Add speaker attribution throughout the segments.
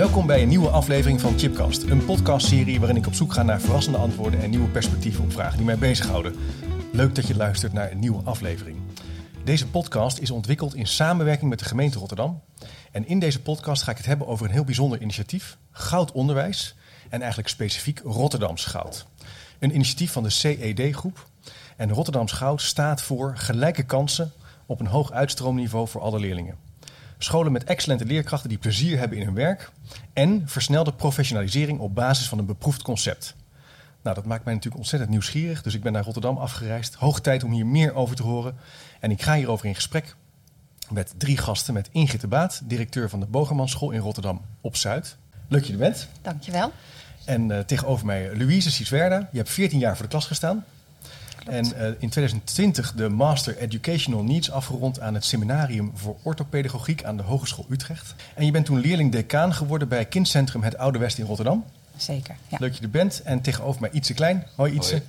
Speaker 1: Welkom bij een nieuwe aflevering van Chipcast, een podcastserie waarin ik op zoek ga naar verrassende antwoorden en nieuwe perspectieven op vragen die mij bezighouden. Leuk dat je luistert naar een nieuwe aflevering. Deze podcast is ontwikkeld in samenwerking met de gemeente Rotterdam. En in deze podcast ga ik het hebben over een heel bijzonder initiatief, Goudonderwijs, en eigenlijk specifiek Rotterdams Goud. Een initiatief van de CED-groep. En Rotterdams Goud staat voor gelijke kansen op een hoog uitstroomniveau voor alle leerlingen. Scholen met excellente leerkrachten die plezier hebben in hun werk. En versnelde professionalisering op basis van een beproefd concept. Nou, dat maakt mij natuurlijk ontzettend nieuwsgierig. Dus ik ben naar Rotterdam afgereisd. Hoog tijd om hier meer over te horen. En ik ga hierover in gesprek met drie gasten. Met Ingrid de Baat, directeur van de Bogermanschool in Rotterdam op Zuid. Leuk dat je er bent.
Speaker 2: Dankjewel.
Speaker 1: En uh, tegenover mij Louise Siswerda. Je hebt 14 jaar voor de klas gestaan. En uh, in 2020 de Master Educational Needs afgerond aan het Seminarium voor Orthopedagogiek aan de Hogeschool Utrecht. En je bent toen leerling-decaan geworden bij Kindcentrum Het Oude West in Rotterdam.
Speaker 2: Zeker, ja.
Speaker 1: Leuk dat je er bent. En tegenover mij Ietse Klein. Hoi Ietse.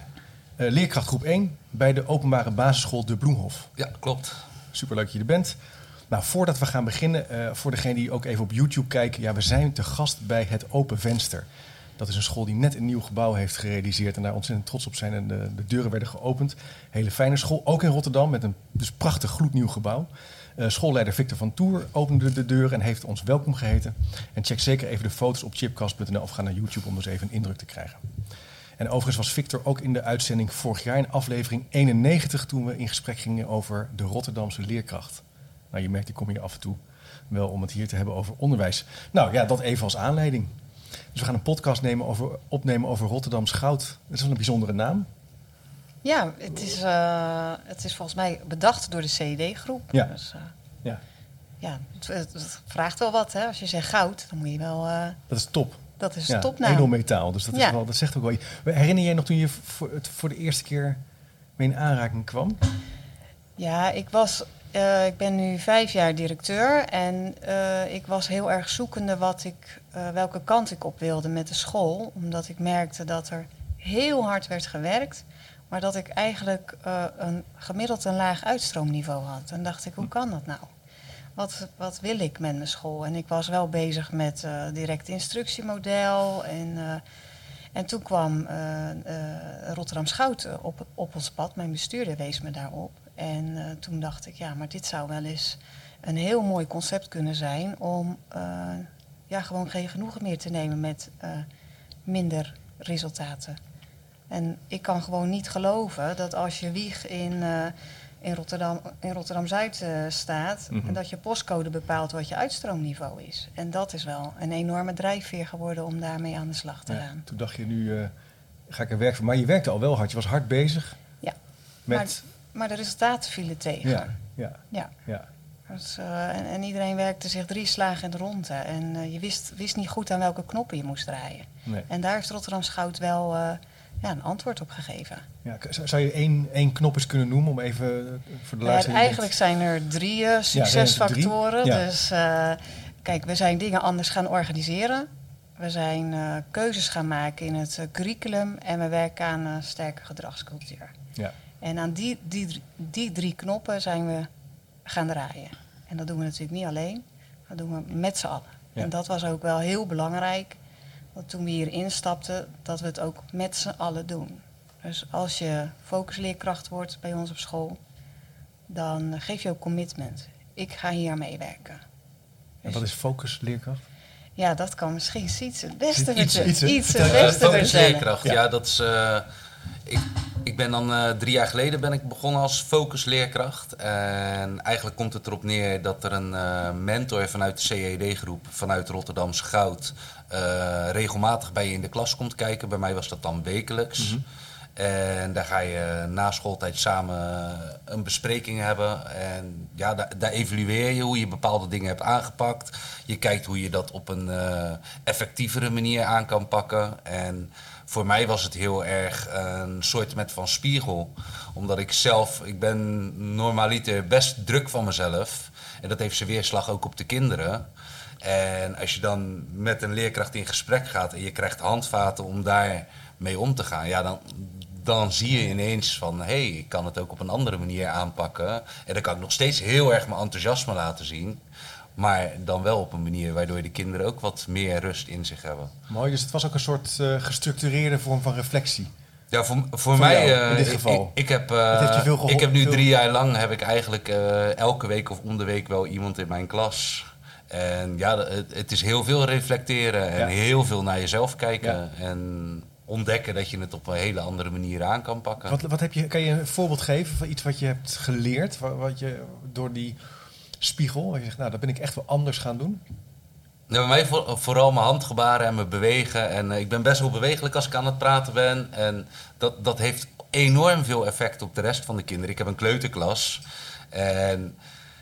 Speaker 1: Hoi. Uh, leerkracht groep 1 bij de openbare basisschool De Bloemhof.
Speaker 3: Ja, klopt.
Speaker 1: Superleuk dat je er bent. Nou, voordat we gaan beginnen, uh, voor degenen die ook even op YouTube kijken. Ja, we zijn te gast bij Het Open Venster. Dat is een school die net een nieuw gebouw heeft gerealiseerd en daar ontzettend trots op zijn. En de, de deuren werden geopend. Hele fijne school, ook in Rotterdam, met een dus prachtig gloednieuw gebouw. Uh, schoolleider Victor van Toer opende de deur en heeft ons welkom geheten. En check zeker even de foto's op chipcast.nl of ga naar YouTube om eens even een indruk te krijgen. En overigens was Victor ook in de uitzending vorig jaar in aflevering 91 toen we in gesprek gingen over de Rotterdamse leerkracht. Nou, je merkt, ik kom hier af en toe wel om het hier te hebben over onderwijs. Nou ja, dat even als aanleiding. Dus we gaan een podcast nemen over, opnemen over Rotterdams goud. Dat is wel een bijzondere naam.
Speaker 2: Ja, het is, uh, het is volgens mij bedacht door de CED-groep.
Speaker 1: Ja. Dus, uh, ja.
Speaker 2: ja het, het, vraagt wel wat. Hè? Als je zegt goud, dan moet je wel... Uh,
Speaker 1: dat is top.
Speaker 2: Dat is
Speaker 1: ja,
Speaker 2: topnaam.
Speaker 1: Edelmetaal, dus dat, is wel, dat zegt ook wel Herinner jij nog toen je voor, het voor de eerste keer mee in aanraking kwam?
Speaker 2: Ja, ik was uh, ik ben nu vijf jaar directeur en uh, ik was heel erg zoekende wat ik, uh, welke kant ik op wilde met de school. Omdat ik merkte dat er heel hard werd gewerkt, maar dat ik eigenlijk een gemiddeld een laag uitstroomniveau had. En dacht ik, hoe kan dat nou? Wat, wat wil ik met mijn school? En ik was wel bezig met direct instructiemodel. En, en toen kwam Rotterdam Schout op, op ons pad. Mijn bestuurder wees me daarop. En uh, toen dacht ik, ja, maar dit zou wel eens een heel mooi concept kunnen zijn om uh, ja, gewoon geen genoegen meer te nemen met uh, minder resultaten. En ik kan gewoon niet geloven dat als je wieg in, in Rotterdam, in Rotterdam Zuid staat, mm -hmm. en dat je postcode bepaalt wat je uitstroomniveau is. En dat is wel een enorme drijfveer geworden om daarmee aan de slag te
Speaker 1: ja,
Speaker 2: gaan.
Speaker 1: Toen dacht je, nu ga ik er werk voor. Maar je werkte al wel hard, je was hard bezig.
Speaker 2: Ja.
Speaker 1: Met
Speaker 2: maar, de resultaten vielen tegen.
Speaker 1: Ja, ja,
Speaker 2: ja.
Speaker 1: ja.
Speaker 2: Dus, uh, en, en, iedereen werkte zich drie slagen in de ronde. En uh, je wist, wist niet goed aan welke knoppen je moest draaien.
Speaker 1: Nee.
Speaker 2: En daar heeft Rotterdam Schout wel uh, ja, een antwoord op gegeven.
Speaker 1: Ja, zou je één, één knop eens kunnen noemen om even voor de luisteraar...
Speaker 2: Ja, eigenlijk zijn er drie succesfactoren.
Speaker 1: Ja,
Speaker 2: dus kijk, we zijn dingen anders gaan organiseren. We zijn keuzes gaan maken in het curriculum. En we werken aan een sterke gedragscultuur.
Speaker 1: Ja.
Speaker 2: En aan die, die, die drie knoppen zijn we gaan draaien. En dat doen we natuurlijk niet alleen, dat doen we met z'n allen.
Speaker 1: Ja.
Speaker 2: En dat was ook wel heel belangrijk, dat toen we hier instapten, dat we het ook met z'n allen doen. Dus als je focusleerkracht wordt bij ons op school, dan geef je ook commitment. Ik ga hier meewerken.
Speaker 1: En wat is focusleerkracht?
Speaker 2: Ja, dat kan misschien iets het beste
Speaker 1: Iets-
Speaker 2: vertellen.
Speaker 1: iets, hè?
Speaker 2: Iets het
Speaker 1: Vertel-
Speaker 2: beste vertellen.
Speaker 3: focusleerkracht,
Speaker 1: Ja.
Speaker 3: ja. dat is... eh, ik, ik ben dan eh, drie jaar geleden ben ik begonnen als focusleerkracht. En eigenlijk komt het erop neer dat er een eh, mentor vanuit de CED-groep, vanuit Rotterdamse Goud, eh, regelmatig bij je in de klas komt kijken. Bij mij was dat dan wekelijks. En daar ga je na schooltijd samen een bespreking hebben. En ja, daar, daar evalueer je hoe je bepaalde dingen hebt aangepakt. Je kijkt hoe je dat op een eh, effectievere manier aan kan pakken. En voor mij was het heel erg een soort met van spiegel. Omdat ik zelf, ik ben normaliter best druk van mezelf. En dat heeft zijn weerslag ook op de kinderen. En als je dan met een leerkracht in gesprek gaat en je krijgt handvaten om daar mee om te gaan, ja, dan, dan zie je ineens van hé, hey, ik kan het ook op een andere manier aanpakken. En dan kan ik nog steeds heel erg mijn enthousiasme laten zien. Maar dan wel op een manier waardoor de kinderen ook wat meer rust in zich hebben.
Speaker 1: Mooi, dus het was ook een soort uh, gestructureerde vorm van reflectie.
Speaker 3: Ja, voor, voor, mij,
Speaker 1: jou, in dit geval.
Speaker 3: Ik, ik heb, uh, ik heb nu drie jaar lang heb ik eigenlijk elke week of om de week wel iemand in mijn klas. En ja, het, het is heel veel reflecteren en heel veel naar jezelf kijken. Ja. En ontdekken dat je het op een hele andere manier aan kan pakken.
Speaker 1: Wat, wat heb je, kan je een voorbeeld geven van iets wat je hebt geleerd, wat je door die spiegel, je zegt, nou, dat ben ik echt wel anders gaan doen?
Speaker 3: Nou, bij mij voor, vooral mijn handgebaren en mijn bewegen. En uh, ik ben best wel bewegelijk als ik aan het praten ben. En dat, dat heeft enorm veel effect op de rest van de kinderen. Ik heb een kleuterklas. En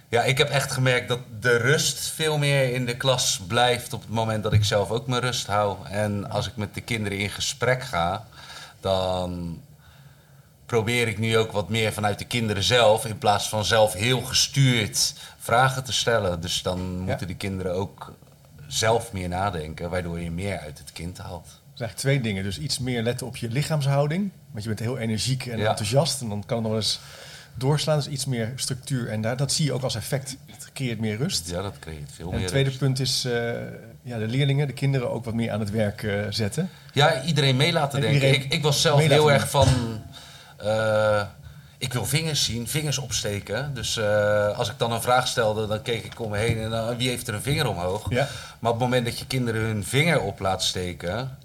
Speaker 3: ja, ik heb echt gemerkt dat de rust veel meer in de klas blijft op het moment dat ik zelf ook mijn rust hou. En als ik met de kinderen in gesprek ga, dan probeer ik nu ook wat meer vanuit de kinderen zelf, in plaats van zelf heel gestuurd vragen te stellen. Dus dan moeten de kinderen ook zelf meer nadenken, waardoor je meer uit het kind haalt.
Speaker 1: Dus eigenlijk twee dingen. Dus iets meer letten op je lichaamshouding. Want je bent heel energiek en enthousiast. En dan kan het nog eens doorslaan. Dus iets meer structuur. En daar, dat zie je ook als effect. Het creëert meer rust.
Speaker 3: Ja, dat creëert veel
Speaker 1: en
Speaker 3: meer
Speaker 1: Het tweede punt is uh, ja, de leerlingen, de kinderen ook wat meer aan het werk uh, zetten.
Speaker 3: Ja, iedereen mee laten denken. Ik, ik, was zelf heel erg van... Uh, ik wil vingers zien, vingers opsteken. Dus uh, als ik dan een vraag stelde, dan keek ik om me heen en uh, wie heeft er een vinger omhoog?
Speaker 1: Ja.
Speaker 3: Maar op het moment dat je kinderen hun vinger op laat steken,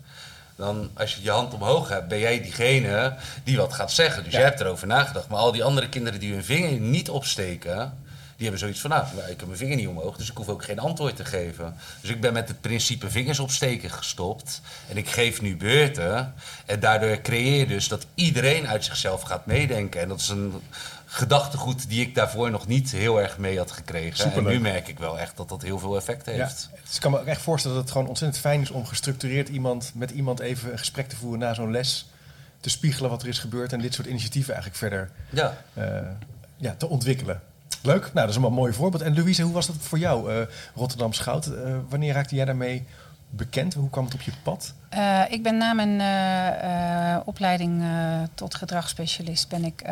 Speaker 3: dan als je je hand omhoog hebt, ben jij diegene die wat gaat zeggen. Dus ja. jij hebt erover nagedacht. Maar al die andere kinderen die hun vinger niet opsteken, die hebben zoiets van, nou, ik heb mijn vinger niet omhoog, dus ik hoef ook geen antwoord te geven. Dus ik ben met het principe vingers opsteken gestopt. En ik geef nu beurten. En daardoor creëer je dus dat iedereen uit zichzelf gaat meedenken. En dat is een gedachtegoed die ik daarvoor nog niet heel erg mee had gekregen.
Speaker 1: Superleuk.
Speaker 3: En nu merk ik wel echt dat dat heel veel effect heeft.
Speaker 1: Ja, dus ik kan me echt voorstellen dat het gewoon ontzettend fijn is om gestructureerd iemand, met iemand even een gesprek te voeren na zo'n les. Te spiegelen wat er is gebeurd en dit soort initiatieven eigenlijk verder
Speaker 3: ja.
Speaker 1: Uh, ja, te ontwikkelen. Leuk, nou dat is een mooi voorbeeld. En Louise, hoe was dat voor jou, uh, Rotterdam Schout? Uh, wanneer raakte jij daarmee bekend? Hoe kwam het op je pad?
Speaker 4: Uh, ik ben na mijn opleiding tot gedragsspecialist ben ik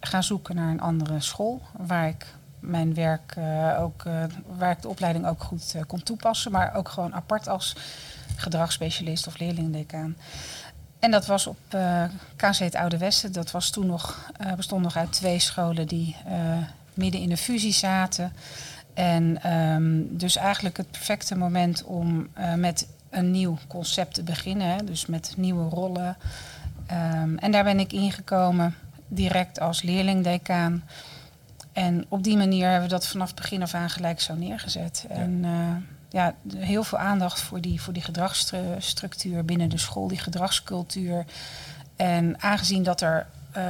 Speaker 4: gaan zoeken naar een andere school waar ik mijn werk ook, waar ik de opleiding ook goed kon toepassen, maar ook gewoon apart als gedragsspecialist of leerlingdecaan. En dat was op KC het Oude Westen. Dat was toen nog, bestond nog uit twee scholen die midden in de fusie zaten. En um, dus eigenlijk het perfecte moment om uh, met een nieuw concept te beginnen. Hè, dus met nieuwe rollen. Um, en daar ben ik ingekomen direct als leerlingdecaan. En op die manier hebben we dat vanaf begin af aan gelijk zo neergezet. Ja. En uh, ja, heel veel aandacht voor die, voor die gedragsstructuur binnen de school, die gedragscultuur. En aangezien dat er uh,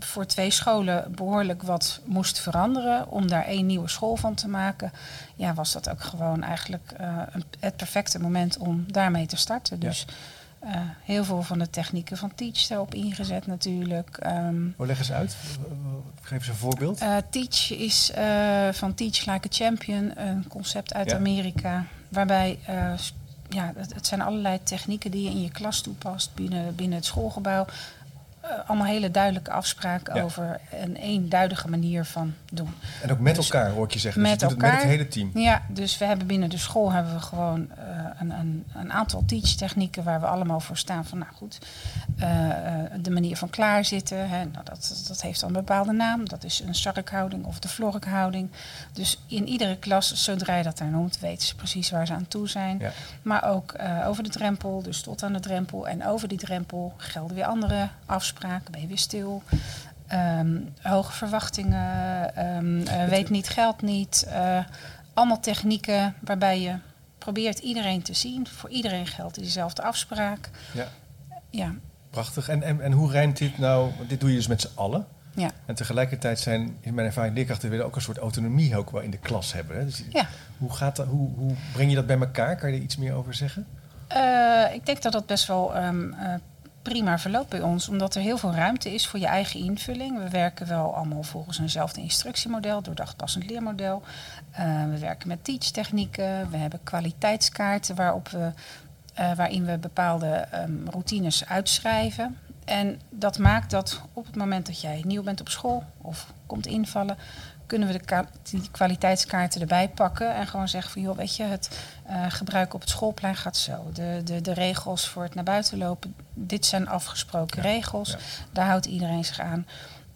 Speaker 4: voor twee scholen behoorlijk wat moest veranderen om daar één nieuwe school van te maken, ja, was dat ook gewoon eigenlijk uh, een, het perfecte moment om daarmee te starten. Dus uh, heel veel van de technieken van Teach daarop ingezet natuurlijk. Um,
Speaker 1: oh, leg eens uit. Geef eens een voorbeeld.
Speaker 4: Teach is van Teach Like a Champion, een concept uit ja. Amerika, waarbij ja, het, het, zijn allerlei technieken die je in je klas toepast binnen, binnen het schoolgebouw allemaal hele duidelijke afspraken ja. over een eenduidige manier van doen.
Speaker 1: En ook met dus elkaar hoor ik je zeggen.
Speaker 4: Met
Speaker 1: dus je
Speaker 4: elkaar.
Speaker 1: met het hele team.
Speaker 4: Ja, dus we hebben binnen de school hebben we gewoon uh, een, een, een, aantal teach-technieken waar we allemaal voor staan. Van nou goed, uh, de manier van klaarzitten, hè, nou, dat, dat heeft dan een bepaalde naam. Dat is een sarkhouding of de vlorkhouding. Dus in iedere klas, zodra je dat daar noemt, weten ze precies waar ze aan toe zijn.
Speaker 1: Ja.
Speaker 4: Maar ook over de drempel, dus tot aan de drempel. En over die drempel gelden weer andere afspraken ben je weer stil. Um, hoge verwachtingen, um, uh, weet niet, geld niet. Uh, allemaal technieken waarbij je probeert iedereen te zien. Voor iedereen geldt dezelfde afspraak.
Speaker 1: Ja.
Speaker 4: ja.
Speaker 1: Prachtig. En, en, en hoe rijmt dit nou? Dit doe je dus met z'n allen.
Speaker 4: Ja.
Speaker 1: En tegelijkertijd zijn, in mijn ervaring, leerkrachten willen ook een soort autonomie ook wel in de klas hebben. Hè? Dus
Speaker 4: ja.
Speaker 1: hoe, gaat dat, hoe, hoe breng je dat bij elkaar? Kan je er iets meer over zeggen?
Speaker 4: Uh, ik denk dat dat best wel um, prima verloopt bij ons, omdat er heel veel ruimte is voor je eigen invulling. We werken wel allemaal volgens eenzelfde instructiemodel, doordacht passend leermodel. Uh, we werken met teach-technieken, we hebben kwaliteitskaarten waarop we, uh, waarin we bepaalde um, routines uitschrijven. En dat maakt dat op het moment dat jij nieuw bent op school of komt invallen, kunnen we de die kwaliteitskaarten erbij pakken en gewoon zeggen van joh, weet je, het uh, gebruik op het schoolplein gaat zo. De, de, de regels voor het naar buiten lopen, dit zijn afgesproken regels. Daar houdt iedereen zich aan.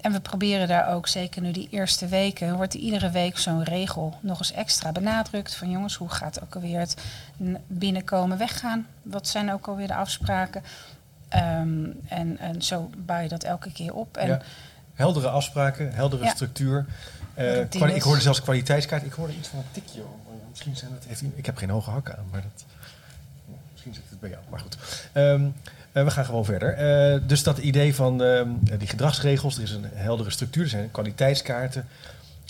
Speaker 4: En we proberen daar ook, zeker nu die eerste weken, wordt iedere week zo'n regel nog eens extra benadrukt. Van jongens, hoe gaat ook alweer het binnenkomen, weggaan? Wat zijn ook alweer de afspraken? Ehm, en, en zo bouw je dat elke keer op. En
Speaker 1: Heldere afspraken, heldere structuur. Uh, ik hoorde zelfs kwaliteitskaart. Ik hoorde iets van een tikje. Misschien zijn heeft, ik heb geen hoge hakken aan, maar dat, misschien zit het bij jou. Maar goed. Um, uh, we gaan gewoon verder. Uh, dus dat idee van uh, die gedragsregels, er is een heldere structuur, er zijn kwaliteitskaarten.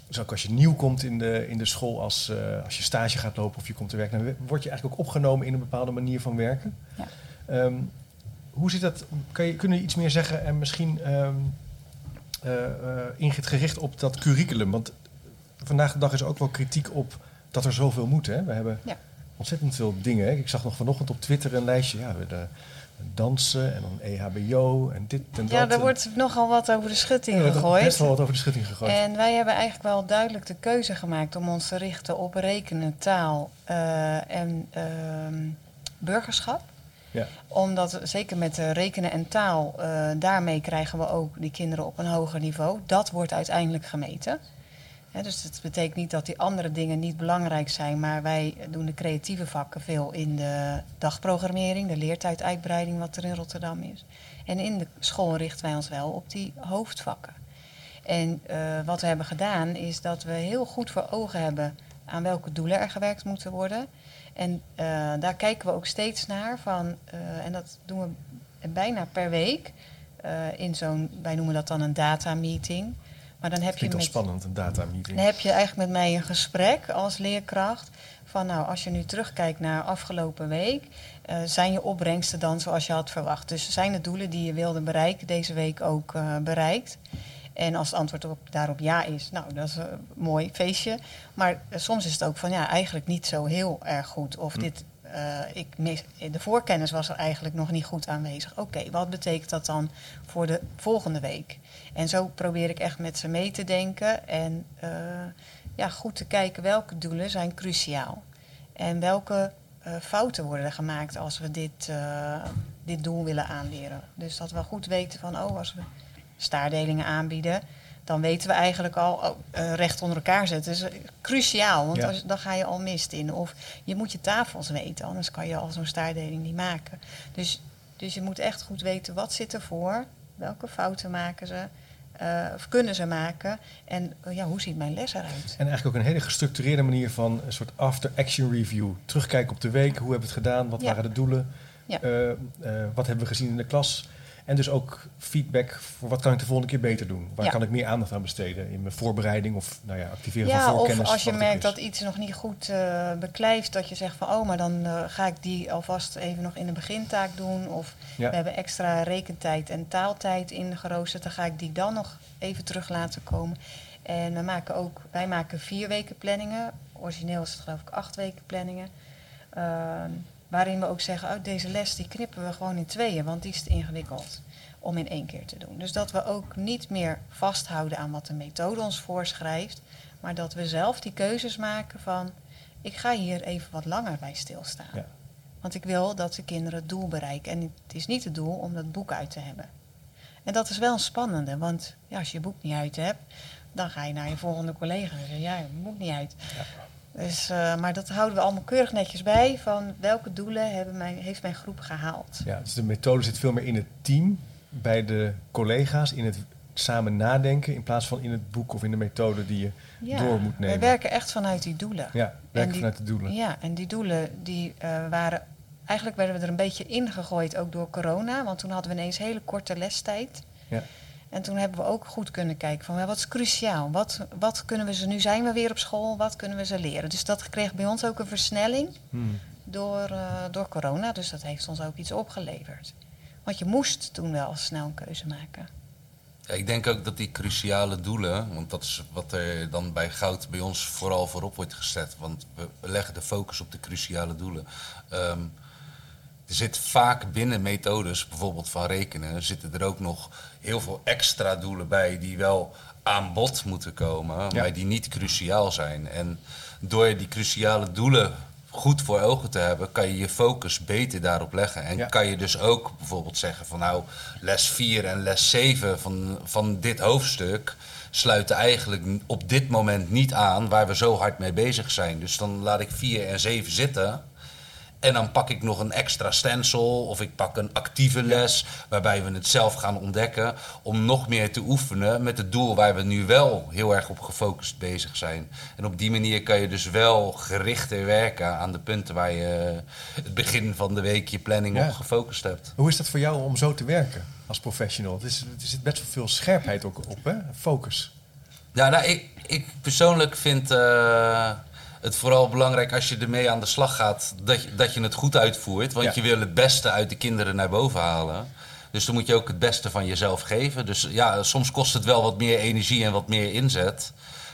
Speaker 1: Dus ook als je nieuw komt in de, in de school, als, als je stage gaat lopen of je komt te werken, dan word je eigenlijk ook opgenomen in een bepaalde manier van werken. Ja. Um, hoe zit dat? Kan je, kunnen iets meer zeggen en misschien um, gericht op dat curriculum? Want vandaag de dag is er ook wel kritiek op dat er zoveel moet. Hè? We hebben ja. ontzettend veel dingen. Hè? Ik zag nog vanochtend op Twitter een lijstje. Ja, de, dansen en dan EHBO en dit en dat.
Speaker 2: Ja, er wordt nogal wat over de schutting ja, gegooid. Er
Speaker 1: best wel wat over de schutting gegooid.
Speaker 2: En wij hebben eigenlijk wel duidelijk de keuze gemaakt om ons te richten op rekenen, taal uh, en uh, burgerschap. Ja. Omdat, zeker met rekenen en taal, uh, daarmee krijgen we ook die kinderen op een hoger niveau. Dat wordt uiteindelijk gemeten dus het betekent niet dat die andere dingen niet belangrijk zijn, maar wij doen de creatieve vakken veel in de dagprogrammering, de leertijduitbreiding wat er in Rotterdam is. En in de school richten wij ons wel op die hoofdvakken. En uh, wat we hebben gedaan is dat we heel goed voor ogen hebben aan welke doelen er gewerkt moeten worden. En uh, daar kijken we ook steeds naar van, uh, en dat doen we bijna per week. in zo'n, wij noemen dat dan een data meeting.
Speaker 1: Maar dan heb je met, spannend, een data meeting.
Speaker 2: Dan heb je eigenlijk met mij een gesprek als leerkracht. Van nou, als je nu terugkijkt naar afgelopen week, zijn je opbrengsten dan zoals je had verwacht? Dus zijn de doelen die je wilde bereiken deze week ook bereikt? En als het antwoord op, daarop ja is, nou, dat is een mooi feestje. Maar uh, soms is het ook van ja, eigenlijk niet zo heel erg goed. Of hm. dit, ik mis, de voorkennis was er eigenlijk nog niet goed aanwezig. Oké, wat betekent dat dan voor de volgende week? En zo probeer ik echt met ze mee te denken en uh, ja, goed te kijken welke doelen zijn cruciaal. En welke uh, fouten worden er gemaakt als we dit, dit doel willen aanleren. Dus dat we goed weten van, oh, als we staardelingen aanbieden, dan weten we eigenlijk al oh, recht onder elkaar zetten. Dat is cruciaal, want als, dan ga je al mist in. Of je moet je tafels weten, anders kan je al zo'n staardeling niet maken. Dus, dus je moet echt goed weten wat zit ervoor, welke fouten maken ze uh, of kunnen ze maken? En uh, ja, hoe ziet mijn les eruit?
Speaker 1: En eigenlijk ook een hele gestructureerde manier van een soort after-action review. Terugkijken op de week, hoe hebben we het gedaan, wat waren de doelen, ja. uh, wat hebben we gezien in de klas. En dus ook feedback voor wat kan ik de volgende keer beter doen? Waar kan ik meer aandacht aan besteden? In mijn voorbereiding of nou ja, activeren
Speaker 2: ja,
Speaker 1: van voorkennis?
Speaker 2: Of als je merkt dat iets nog niet goed uh, beklijft, dat je zegt van oh, maar dan uh, ga ik die alvast even nog in de begintaak doen. Of ja. we hebben extra rekentijd en taaltijd ingeroosterd, dan ga ik die dan nog even terug laten komen. En we maken ook, wij maken vier weken planningen. Origineel is het geloof ik acht weken planningen. Uh, Waarin we ook zeggen, oh, deze les die knippen we gewoon in tweeën, want die is te ingewikkeld om in één keer te doen. Dus dat we ook niet meer vasthouden aan wat de methode ons voorschrijft, maar dat we zelf die keuzes maken van, ik ga hier even wat langer bij stilstaan. Ja. Want ik wil dat de kinderen het doel bereiken. En het is niet het doel om dat boek uit te hebben. En dat is wel een spannende, want ja, als je je boek niet uit hebt, dan ga je naar je volgende collega en zeggen, ja, je boek niet uit. Ja. Dus, uh, maar dat houden we allemaal keurig netjes bij. Van welke doelen hebben mijn, heeft mijn groep gehaald.
Speaker 1: Ja, dus de methode zit veel meer in het team, bij de collega's, in het samen nadenken. In plaats van in het boek of in de methode die je door moet nemen.
Speaker 2: We werken echt vanuit die doelen.
Speaker 1: Ja, werken vanuit de doelen.
Speaker 2: Ja, en die doelen die uh, waren. Eigenlijk werden we er een beetje ingegooid ook door corona. Want toen hadden we ineens hele korte lestijd. Ja. En toen hebben we ook goed kunnen kijken van wat is cruciaal? Wat, wat kunnen we ze, nu zijn we weer op school, wat kunnen we ze leren? Dus dat kreeg bij ons ook een versnelling hmm. door, uh, door corona. Dus dat heeft ons ook iets opgeleverd. Want je moest toen wel snel een keuze maken.
Speaker 3: Ja, ik denk ook dat die cruciale doelen, want dat is wat er dan bij goud bij ons vooral voorop wordt gezet. Want we leggen de focus op de cruciale doelen. Um, er zit vaak binnen methodes, bijvoorbeeld van rekenen, zitten er ook nog heel veel extra doelen bij die wel aan bod moeten komen, maar die niet cruciaal zijn. En door die cruciale doelen goed voor ogen te hebben, kan je je focus beter daarop leggen. En kan je dus ook bijvoorbeeld zeggen van nou, les 4 en les 7 van, van dit hoofdstuk sluiten eigenlijk op dit moment niet aan waar we zo hard mee bezig zijn. Dus dan laat ik 4 en 7 zitten. En dan pak ik nog een extra stencil of ik pak een actieve les waarbij we het zelf gaan ontdekken om nog meer te oefenen met het doel waar we nu wel heel erg op gefocust bezig zijn. En op die manier kan je dus wel gerichter werken aan de punten waar je het begin van de week je planning op gefocust hebt.
Speaker 1: Hoe is dat voor jou om zo te werken als professional? Het, is, er zit best wel veel scherpheid ook op, hè? Focus.
Speaker 3: Ja, nou, ik, ik persoonlijk vind. Uh, het vooral belangrijk als je ermee aan de slag gaat, dat je, dat je het goed uitvoert. Want je wil het beste uit de kinderen naar boven halen. Dus dan moet je ook het beste van jezelf geven. Dus ja, soms kost het wel wat meer energie en wat meer inzet.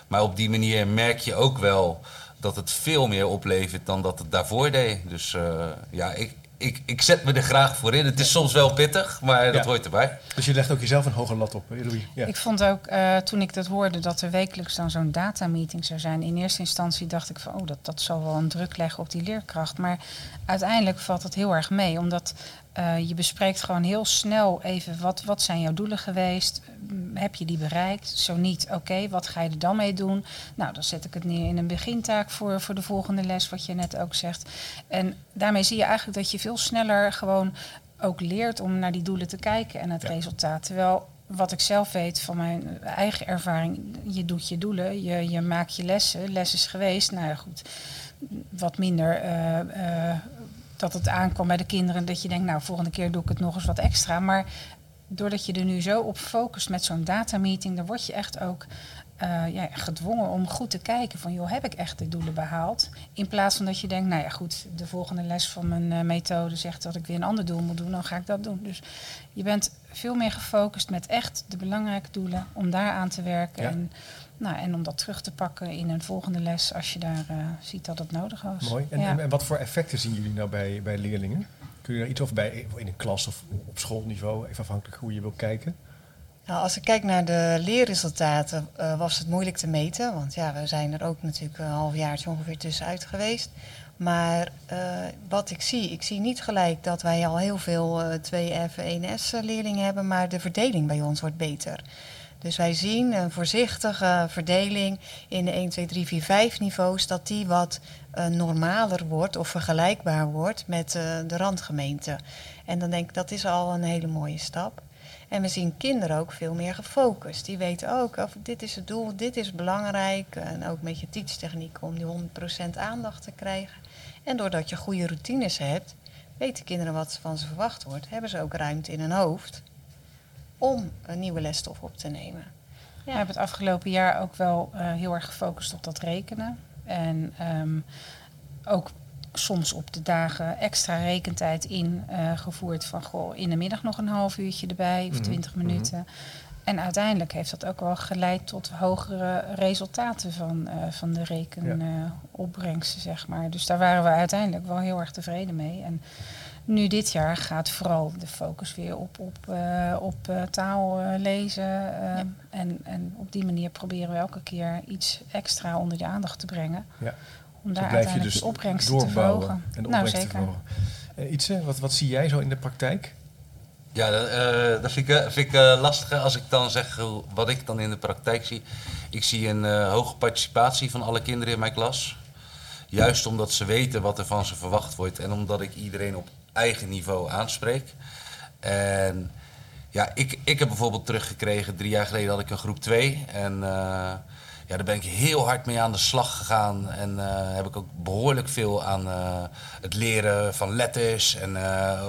Speaker 3: Maar op die manier merk je ook wel dat het veel meer oplevert dan dat het daarvoor deed. Dus uh, ja, ik, ik, ik zet me er graag voor in. Het is soms wel pittig, maar dat hoort erbij.
Speaker 1: Dus je legt ook jezelf een hoge lat op,
Speaker 4: Louis? Ja. Ik vond ook, uh, toen ik dat hoorde, dat er wekelijks dan zo'n datameeting zou zijn. In eerste instantie dacht ik van, oh, dat, dat zal wel een druk leggen op die leerkracht. Maar uiteindelijk valt het heel erg mee, omdat uh, je bespreekt gewoon heel snel even wat, wat zijn jouw doelen geweest. Heb je die bereikt? Zo niet, oké, wat ga je er dan mee doen? Nou, dan zet ik het neer in een begintaak voor, voor de volgende les, wat je net ook zegt. En daarmee zie je eigenlijk dat je veel sneller gewoon ook leert om naar die doelen te kijken en het resultaat. Terwijl wat ik zelf weet van mijn eigen ervaring, je doet je doelen, je, je maakt je lessen, les is geweest, nou ja goed, wat minder uh, dat het aankwam bij de kinderen. Dat je denkt, nou, volgende keer doe ik het nog eens wat extra. Maar doordat je er nu zo op focust met zo'n datameeting, dan word je echt ook uh, ja, gedwongen om goed te kijken van, joh, heb ik echt de doelen behaald? In plaats van dat je denkt, nou ja, goed, de volgende les van mijn uh, methode zegt dat ik weer een ander doel moet doen, dan ga ik dat doen. Dus je bent veel meer gefocust met echt de belangrijke doelen om daar aan te werken. En nou, en om dat terug te pakken in een volgende les als je daar uh, ziet dat het nodig was.
Speaker 1: Mooi. En, en, wat voor effecten zien jullie nou bij, bij leerlingen? Kun je daar iets over bij in een klas of op schoolniveau, even afhankelijk hoe je wil kijken?
Speaker 2: Nou, als ik kijk naar de leerresultaten, uh, was het moeilijk te meten. Want ja, we zijn er ook natuurlijk een half jaar ongeveer tussenuit geweest. Maar uh, wat ik zie, ik zie niet gelijk dat wij al heel veel 2F, 1S leerlingen hebben, maar de verdeling bij ons wordt beter. Dus wij zien een voorzichtige verdeling in de 1, 2, 3, 4, 5 niveaus, dat die wat uh, normaler wordt of vergelijkbaar wordt met uh, de randgemeente. En dan denk ik dat is al een hele mooie stap. En we zien kinderen ook veel meer gefocust. Die weten ook, of dit is het doel, dit is belangrijk. En ook met je teachtechniek om die 100% aandacht te krijgen. En doordat je goede routines hebt, weten kinderen wat van ze verwacht wordt. Hebben ze ook ruimte in hun hoofd om een nieuwe lesstof op te nemen.
Speaker 4: Ja. We hebben het afgelopen jaar ook wel uh, heel erg gefocust op dat rekenen. En um, ook soms op de dagen extra rekentijd ingevoerd uh, van goh, in de middag nog een half uurtje erbij of twintig mm -hmm. minuten. En uiteindelijk heeft dat ook wel geleid tot hogere resultaten van, uh, van de rekenopbrengsten, zeg maar. Dus daar waren we uiteindelijk wel heel erg tevreden mee. En nu dit jaar gaat vooral de focus weer op, op, uh, op uh, taal uh, lezen. Ja. en, en op die manier proberen we elke keer iets extra onder de aandacht te brengen. Ja. Om daar uiteindelijk dus die opbrengsten te verhogen.
Speaker 1: En de nou, zeker. Te verhogen. Ietze, wat, wat zie jij zo in de praktijk?
Speaker 3: Ja, dat, dat vind ik, vind ik lastig als ik dan zeg wat ik dan in de praktijk zie. Ik zie een hoge participatie van alle kinderen in mijn klas. Juist omdat ze weten wat er van ze verwacht wordt en omdat ik iedereen op eigen niveau aanspreek. En ja, ik, ik heb bijvoorbeeld teruggekregen, drie jaar geleden had ik een groep 2. En uh, ja, daar ben ik heel hard mee aan de slag gegaan. En uh, heb ik ook behoorlijk veel aan uh, het leren van letters. En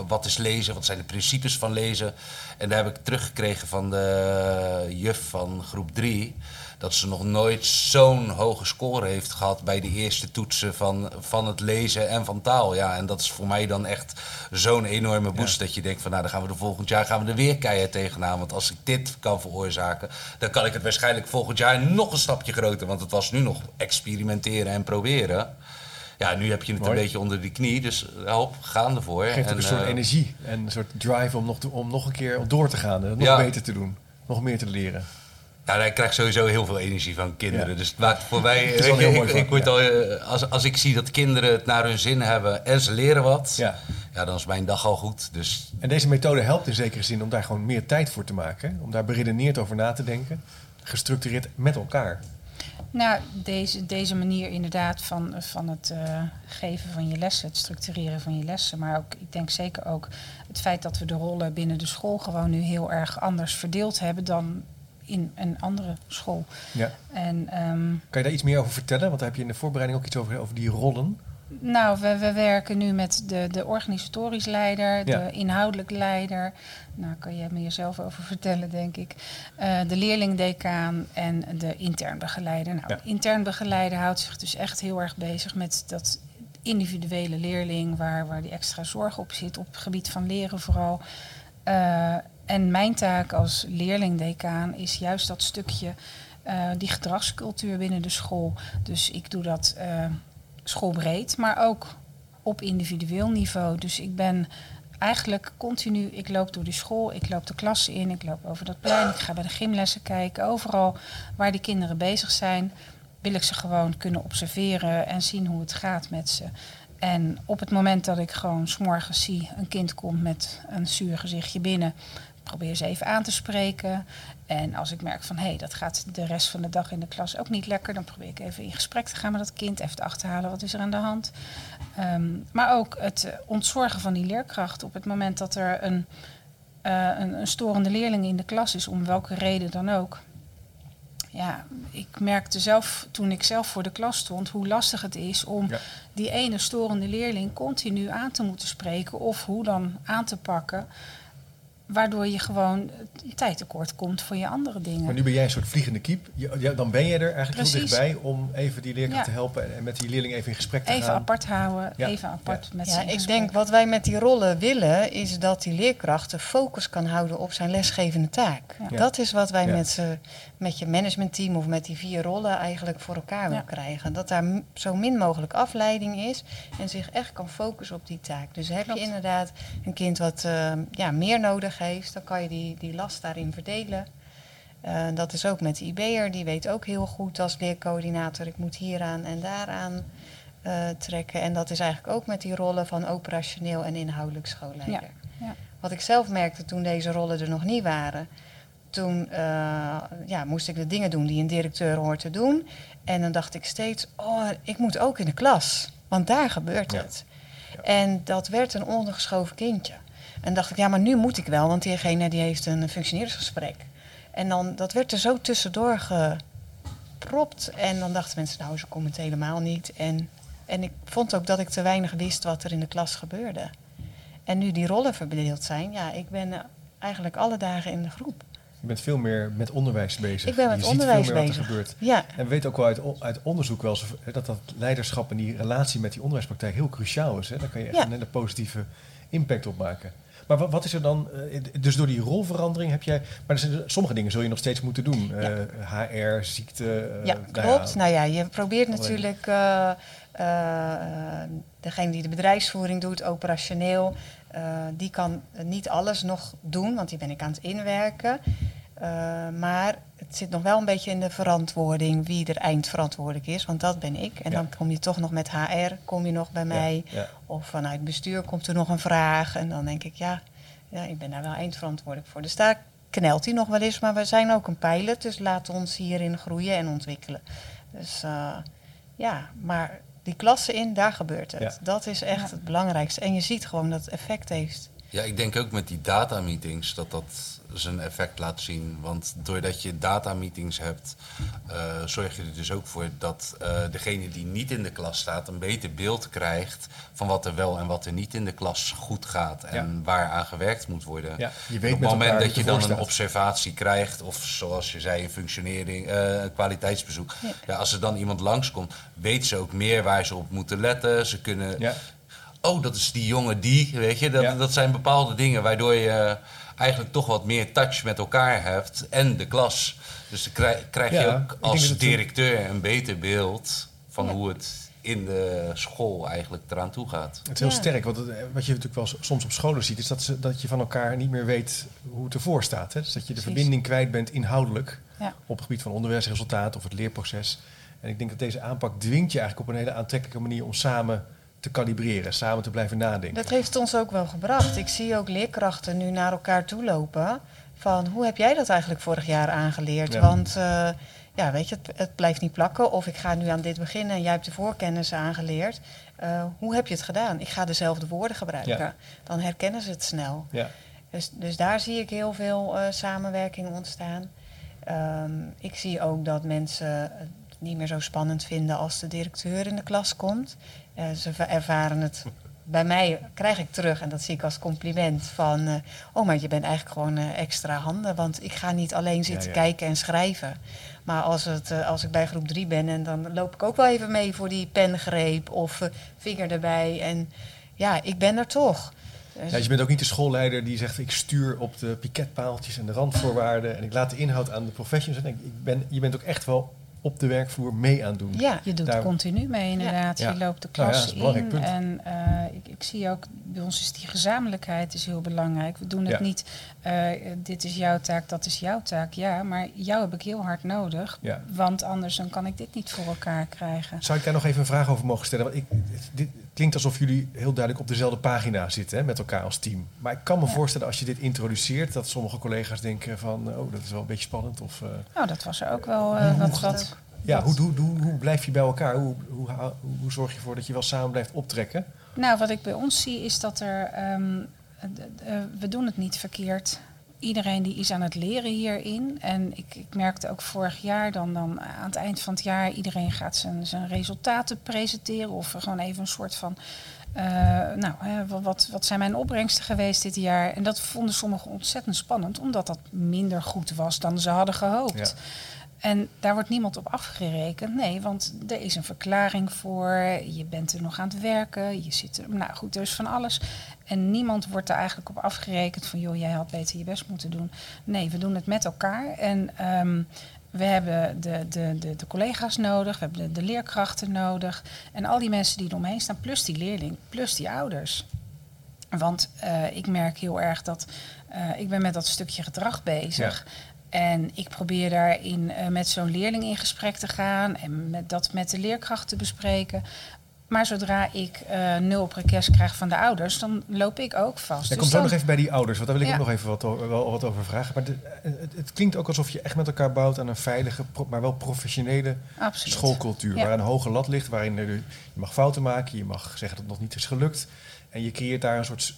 Speaker 3: wat is lezen, wat zijn de principes van lezen. En daar heb ik teruggekregen van de juf van groep 3 dat ze nog nooit zo'n hoge score heeft gehad bij de eerste toetsen van, van het lezen en van taal. Ja, en dat is voor mij dan echt zo'n enorme boost dat je denkt van nou dan gaan we de volgend jaar gaan we er weer keihard tegenaan. Want als ik dit kan veroorzaken, dan kan ik het waarschijnlijk volgend jaar nog een stapje groter. Want het was nu nog experimenteren en proberen. Ja, nu heb je het een beetje onder die knie, dus help, gaan ervoor.
Speaker 1: Geeft en, ook een soort uh, energie en een soort drive om nog, te, om nog een keer door te gaan, nog ja. beter te doen, nog meer te leren.
Speaker 3: Nou, hij krijgt sowieso heel veel energie van kinderen.
Speaker 1: Ja.
Speaker 3: Dus het maakt voor mij...
Speaker 1: Het is al heel
Speaker 3: ik,
Speaker 1: mooi
Speaker 3: ik,
Speaker 1: vak,
Speaker 3: ik word
Speaker 1: ja.
Speaker 3: al, als, als ik zie dat kinderen het naar hun zin hebben en ze leren wat...
Speaker 1: Ja.
Speaker 3: Ja, dan is mijn dag al goed. Dus
Speaker 1: En deze methode helpt in zekere zin om daar gewoon meer tijd voor te maken. hè? Om daar beredeneerd over na te denken. Gestructureerd met elkaar.
Speaker 4: Nou, deze, deze manier inderdaad van, van het eh, geven van je lessen, het structureren van je lessen. Maar ook, ik denk zeker ook het feit dat we de rollen binnen de school gewoon nu heel erg anders verdeeld hebben dan in een andere school.
Speaker 1: Ja.
Speaker 4: En ehm,
Speaker 1: Kan je daar iets meer over vertellen? Want daar heb je in de voorbereiding ook iets over, over die rollen.
Speaker 4: Nou, we, we werken nu met de, de organisatorisch leider,
Speaker 1: Ja.
Speaker 4: de inhoudelijk leider. Nou, kan jij me jezelf over vertellen, denk ik. Eh, de leerlingdecaan en de intern begeleider. Nou,
Speaker 1: Ja.
Speaker 4: intern begeleider houdt zich dus echt heel erg bezig met dat individuele leerling, waar, waar die extra zorg op zit, op het gebied van leren vooral. Eh, en mijn taak als leerlingdecaan is juist dat stukje, eh, die gedragscultuur binnen de school. Dus ik doe dat eh, schoolbreed, maar ook op individueel niveau. Dus ik ben eigenlijk continu, ik loop door die school, ik loop de klassen in, ik loop over dat plein, ik ga bij de gymlessen kijken. Overal waar die kinderen bezig zijn, wil ik ze gewoon kunnen observeren en zien hoe het gaat met ze. En op het moment dat ik gewoon s'morgens zie, een kind komt met een zuur gezichtje binnen, probeer ze even aan te spreken. En als ik merk van hé, hey, dat gaat de rest van de dag in de klas ook niet lekker, dan probeer ik even in gesprek te gaan met dat kind, even te achterhalen wat is er aan de hand. Ehm, maar ook het eh, ontzorgen van die leerkracht op het moment dat er een, eh, een, een storende leerling in de klas is, om welke reden dan ook. Ja, ik merkte zelf toen ik zelf voor de klas stond hoe lastig het is om
Speaker 1: Ja.
Speaker 4: die ene storende leerling continu aan te moeten spreken of hoe dan aan te pakken. Waardoor je gewoon een tijd tekort komt voor je andere dingen.
Speaker 1: Maar nu ben jij een soort vliegende kiep. Je- ja, dan ben je er eigenlijk heel
Speaker 4: Precies.
Speaker 1: dichtbij om even die leerkracht
Speaker 4: Ja.
Speaker 1: te helpen en- met die leerling even in gesprek te
Speaker 4: Even
Speaker 1: gaan.
Speaker 4: apart houden,
Speaker 1: Ja.
Speaker 4: even apart met
Speaker 2: Ja,
Speaker 4: zijn
Speaker 2: ik
Speaker 4: gesprek.
Speaker 2: denk wat wij met die rollen willen, is dat die leerkracht de focus kan houden op zijn lesgevende taak.
Speaker 4: Ja.
Speaker 2: Dat is wat wij
Speaker 1: Ja.
Speaker 2: met, ze, met je managementteam of met die vier rollen eigenlijk voor elkaar
Speaker 4: Ja.
Speaker 2: willen krijgen. Dat daar zo min mogelijk afleiding is en zich echt kan focussen op die taak. Dus heb
Speaker 4: Klopt.
Speaker 2: je inderdaad een kind wat eh, ja, meer nodig heeft, dan kan je die, die last daarin verdelen. Eh, dat is ook met de IB'er, die weet ook heel goed als leercoördinator, ik moet hieraan en daaraan eh, trekken. En dat is eigenlijk ook met die rollen van operationeel en inhoudelijk schoolleider.
Speaker 4: Ja, ja.
Speaker 2: Wat ik zelf merkte toen deze rollen er nog niet waren, toen eh, ja, moest ik de dingen doen die een directeur hoort te doen. En dan dacht ik steeds, oh, ik moet ook in de klas, want daar gebeurt
Speaker 1: Ja.
Speaker 2: het. En dat werd een ondergeschoven kindje. En dacht ik, ja, maar nu moet ik wel, want diegene die heeft een functioneringsgesprek. En dan, dat werd er zo tussendoor gepropt. En dan dachten mensen, nou, ze komt het helemaal niet. En, en ik vond ook dat ik te weinig wist wat er in de klas gebeurde. En nu die rollen verdeeld zijn, ja, ik ben eh, eigenlijk alle dagen in de groep.
Speaker 1: Je bent veel meer met onderwijs bezig.
Speaker 2: Ik ben met
Speaker 1: je
Speaker 2: onderwijs
Speaker 1: ziet veel meer
Speaker 2: bezig.
Speaker 1: wat er gebeurt.
Speaker 2: Ja,
Speaker 1: En we weten ook wel uit, uit onderzoek wel of- dat dat leiderschap en die relatie met die onderwijspraktijk heel cruciaal is. Hè? Daar kan je echt
Speaker 2: Ja.
Speaker 1: een hele positieve impact op maken. Maar wat, wat is er dan, eh, dus door die rolverandering heb jij, maar er zijn, sommige dingen zul je nog steeds moeten doen.
Speaker 2: Ja.
Speaker 1: Eh, HR, ziekte. eh,
Speaker 2: ja
Speaker 1: nou
Speaker 2: klopt. Nou ja, je probeert natuurlijk degene die de bedrijfsvoering doet, operationeel, die kan niet alles nog doen, want die ben ik aan het inwerken. Eh, maar het zit nog wel een beetje in de verantwoording wie er eindverantwoordelijk is, want dat ben ik. En
Speaker 1: Ja.
Speaker 2: dan kom je toch nog met HR, kom je nog bij mij.
Speaker 1: Ja, ja.
Speaker 2: Of vanuit bestuur komt er nog een vraag. En dan denk ik, ja, ja ik ben daar wel eindverantwoordelijk voor. Dus daar knelt hij nog wel eens. Maar we zijn ook een pilot, dus laat ons hierin groeien en ontwikkelen. Dus eh, ja, maar die klassen in, daar gebeurt het. Dat is echt het belangrijkste. En je ziet gewoon dat het effect heeft.
Speaker 3: Ja, ik denk ook met die datameetings dat dat zijn effect laat zien. Want doordat je datameetings hebt, eh, zorg je er dus ook voor dat eh, degene die niet in de klas staat een beter beeld krijgt van wat er wel en wat er niet in de klas goed gaat en waar aan gewerkt moet worden.
Speaker 1: Ja, je weet
Speaker 3: op
Speaker 1: met
Speaker 3: het moment dat je dan een observatie krijgt, of zoals je zei, een functionering, eh, een kwaliteitsbezoek.
Speaker 2: Ja.
Speaker 3: Ja, als er dan iemand langskomt, weet ze ook meer waar ze op moeten letten. Ze kunnen
Speaker 1: Ja.
Speaker 3: Oh, dat is die jongen die, weet je. Dat,
Speaker 1: Ja.
Speaker 3: dat zijn bepaalde dingen waardoor je eigenlijk toch wat meer touch met elkaar hebt en de klas. Dus dan krijg, krijg je
Speaker 1: Ja,
Speaker 3: ook als directeur een beter beeld van
Speaker 2: Ja.
Speaker 3: hoe het in de school eigenlijk eraan toe gaat.
Speaker 1: Het is heel
Speaker 2: Ja.
Speaker 1: sterk, want het- wat je natuurlijk wel soms op scholen ziet, is dat, ze, dat je van elkaar niet meer weet hoe het ervoor staat. Hè? Dus dat je de
Speaker 2: Precies.
Speaker 1: verbinding kwijt bent inhoudelijk.
Speaker 4: Ja.
Speaker 1: op het gebied van onderwijsresultaten of het leerproces. En ik denk dat deze aanpak dwingt je eigenlijk op een hele aantrekkelijke manier om samen te kalibreren, samen te blijven nadenken.
Speaker 2: Dat heeft ons ook wel gebracht. Ik zie ook leerkrachten nu naar elkaar toe lopen. Van hoe heb jij dat eigenlijk vorig jaar aangeleerd?
Speaker 1: Ja.
Speaker 2: Want eh, ja, weet je, het, het blijft niet plakken. Of ik ga nu aan dit beginnen en jij hebt de voorkennis aangeleerd. Eh, hoe heb je het gedaan? Ik ga dezelfde woorden gebruiken.
Speaker 1: Ja.
Speaker 2: Dan herkennen ze het snel.
Speaker 1: Ja.
Speaker 2: Dus, dus daar zie ik heel veel eh, samenwerking ontstaan. Ehm, ik zie ook dat mensen niet meer zo spannend vinden als de directeur in de klas komt. Eh, ze ervaren het. Bij mij krijg ik terug, en dat zie ik als compliment, van... eh, oh, maar je bent eigenlijk gewoon eh, extra handen. Want ik ga niet alleen zitten
Speaker 1: ja.
Speaker 2: kijken en schrijven. Maar als, het, als ik bij groep 3 ben, en dan loop ik ook wel even mee voor die pengreep of vinger erbij. En ja, ik ben er toch. Dus-
Speaker 1: Ja, je bent ook niet de schoolleider die zegt ik stuur op de piketpaaltjes en de randvoorwaarden en ik laat de inhoud aan de professionals. En ik ben, je bent ook echt wel op de werkvloer mee aan doen.
Speaker 2: ja,
Speaker 4: Je doet
Speaker 1: Daar-
Speaker 4: continu mee inderdaad.
Speaker 1: Ja.
Speaker 4: Je loopt de
Speaker 1: Nou ja,
Speaker 4: klas
Speaker 1: dat is een belangrijk
Speaker 4: in.
Speaker 1: punt.
Speaker 4: En eh, ik, ik zie ook, bij ons is die gezamenlijkheid is heel belangrijk. We doen het
Speaker 1: Ja.
Speaker 4: niet, eh, dit is jouw taak, dat is jouw taak. Ja, maar jou heb ik heel hard nodig.
Speaker 1: Ja.
Speaker 4: Want anders dan kan ik dit niet voor elkaar krijgen.
Speaker 1: Zou ik daar nog even een vraag over mogen stellen? Want ik, het- dit klinkt alsof jullie heel duidelijk op dezelfde pagina zitten hè, met elkaar als team. Maar ik kan me
Speaker 4: Ja.
Speaker 1: voorstellen als je dit introduceert dat sommige collega's denken van oh dat is wel een beetje spannend. Of, eh,
Speaker 4: Nou, dat was er ook wel eh, wat... wat
Speaker 1: ja, hoe, hoe, hoe, hoe blijf je bij elkaar? Hoe, hoe, hoe, zorg je ervoor dat je wel samen blijft optrekken?
Speaker 4: Nou, wat ik bij ons zie is dat er. ehm, eh, we doen het niet verkeerd. Iedereen die is aan het leren hierin. En ik, ik merkte ook vorig jaar, dan, dan aan het eind van het jaar, iedereen gaat zijn, zijn resultaten presenteren. Of gewoon even een soort van. eh, nou, hè, wa- wat, wat zijn mijn opbrengsten geweest dit jaar? En dat vonden sommigen ontzettend spannend, omdat dat minder goed was dan ze hadden gehoopt.
Speaker 1: Ja.
Speaker 4: En daar wordt niemand op afgerekend. Nee, want er is een verklaring voor. Je bent er nog aan het werken. Je zit er. Nou goed, is van alles. En niemand wordt er eigenlijk op afgerekend van joh, jij had beter je best moeten doen. Nee, we doen het met elkaar. En ehm, we hebben de, de, de, de collega's nodig, we hebben de, de leerkrachten nodig. En al die mensen die eromheen staan, plus die leerling, plus die ouders. Want eh, ik merk heel erg dat eh, ik ben met dat stukje gedrag bezig. En ik probeer daarin eh, met zo'n leerling in gesprek te gaan en met dat met de leerkracht te bespreken. Maar zodra ik eh, nul op request krijg van de ouders, dan loop ik ook vast.
Speaker 1: Ik
Speaker 4: Dus
Speaker 1: kom zo
Speaker 4: dan-
Speaker 1: nog even bij die ouders, want daar wil ik
Speaker 4: Ja.
Speaker 1: ook nog even wat, wel wat over vragen. Maar de- het, het klinkt ook alsof je echt met elkaar bouwt aan een veilige, maar wel professionele
Speaker 4: Absoluut.
Speaker 1: schoolcultuur.
Speaker 4: Ja.
Speaker 1: Waar een hoge lat ligt, waarin je mag fouten maken, je mag zeggen dat het nog niet is gelukt. En je creëert daar een soort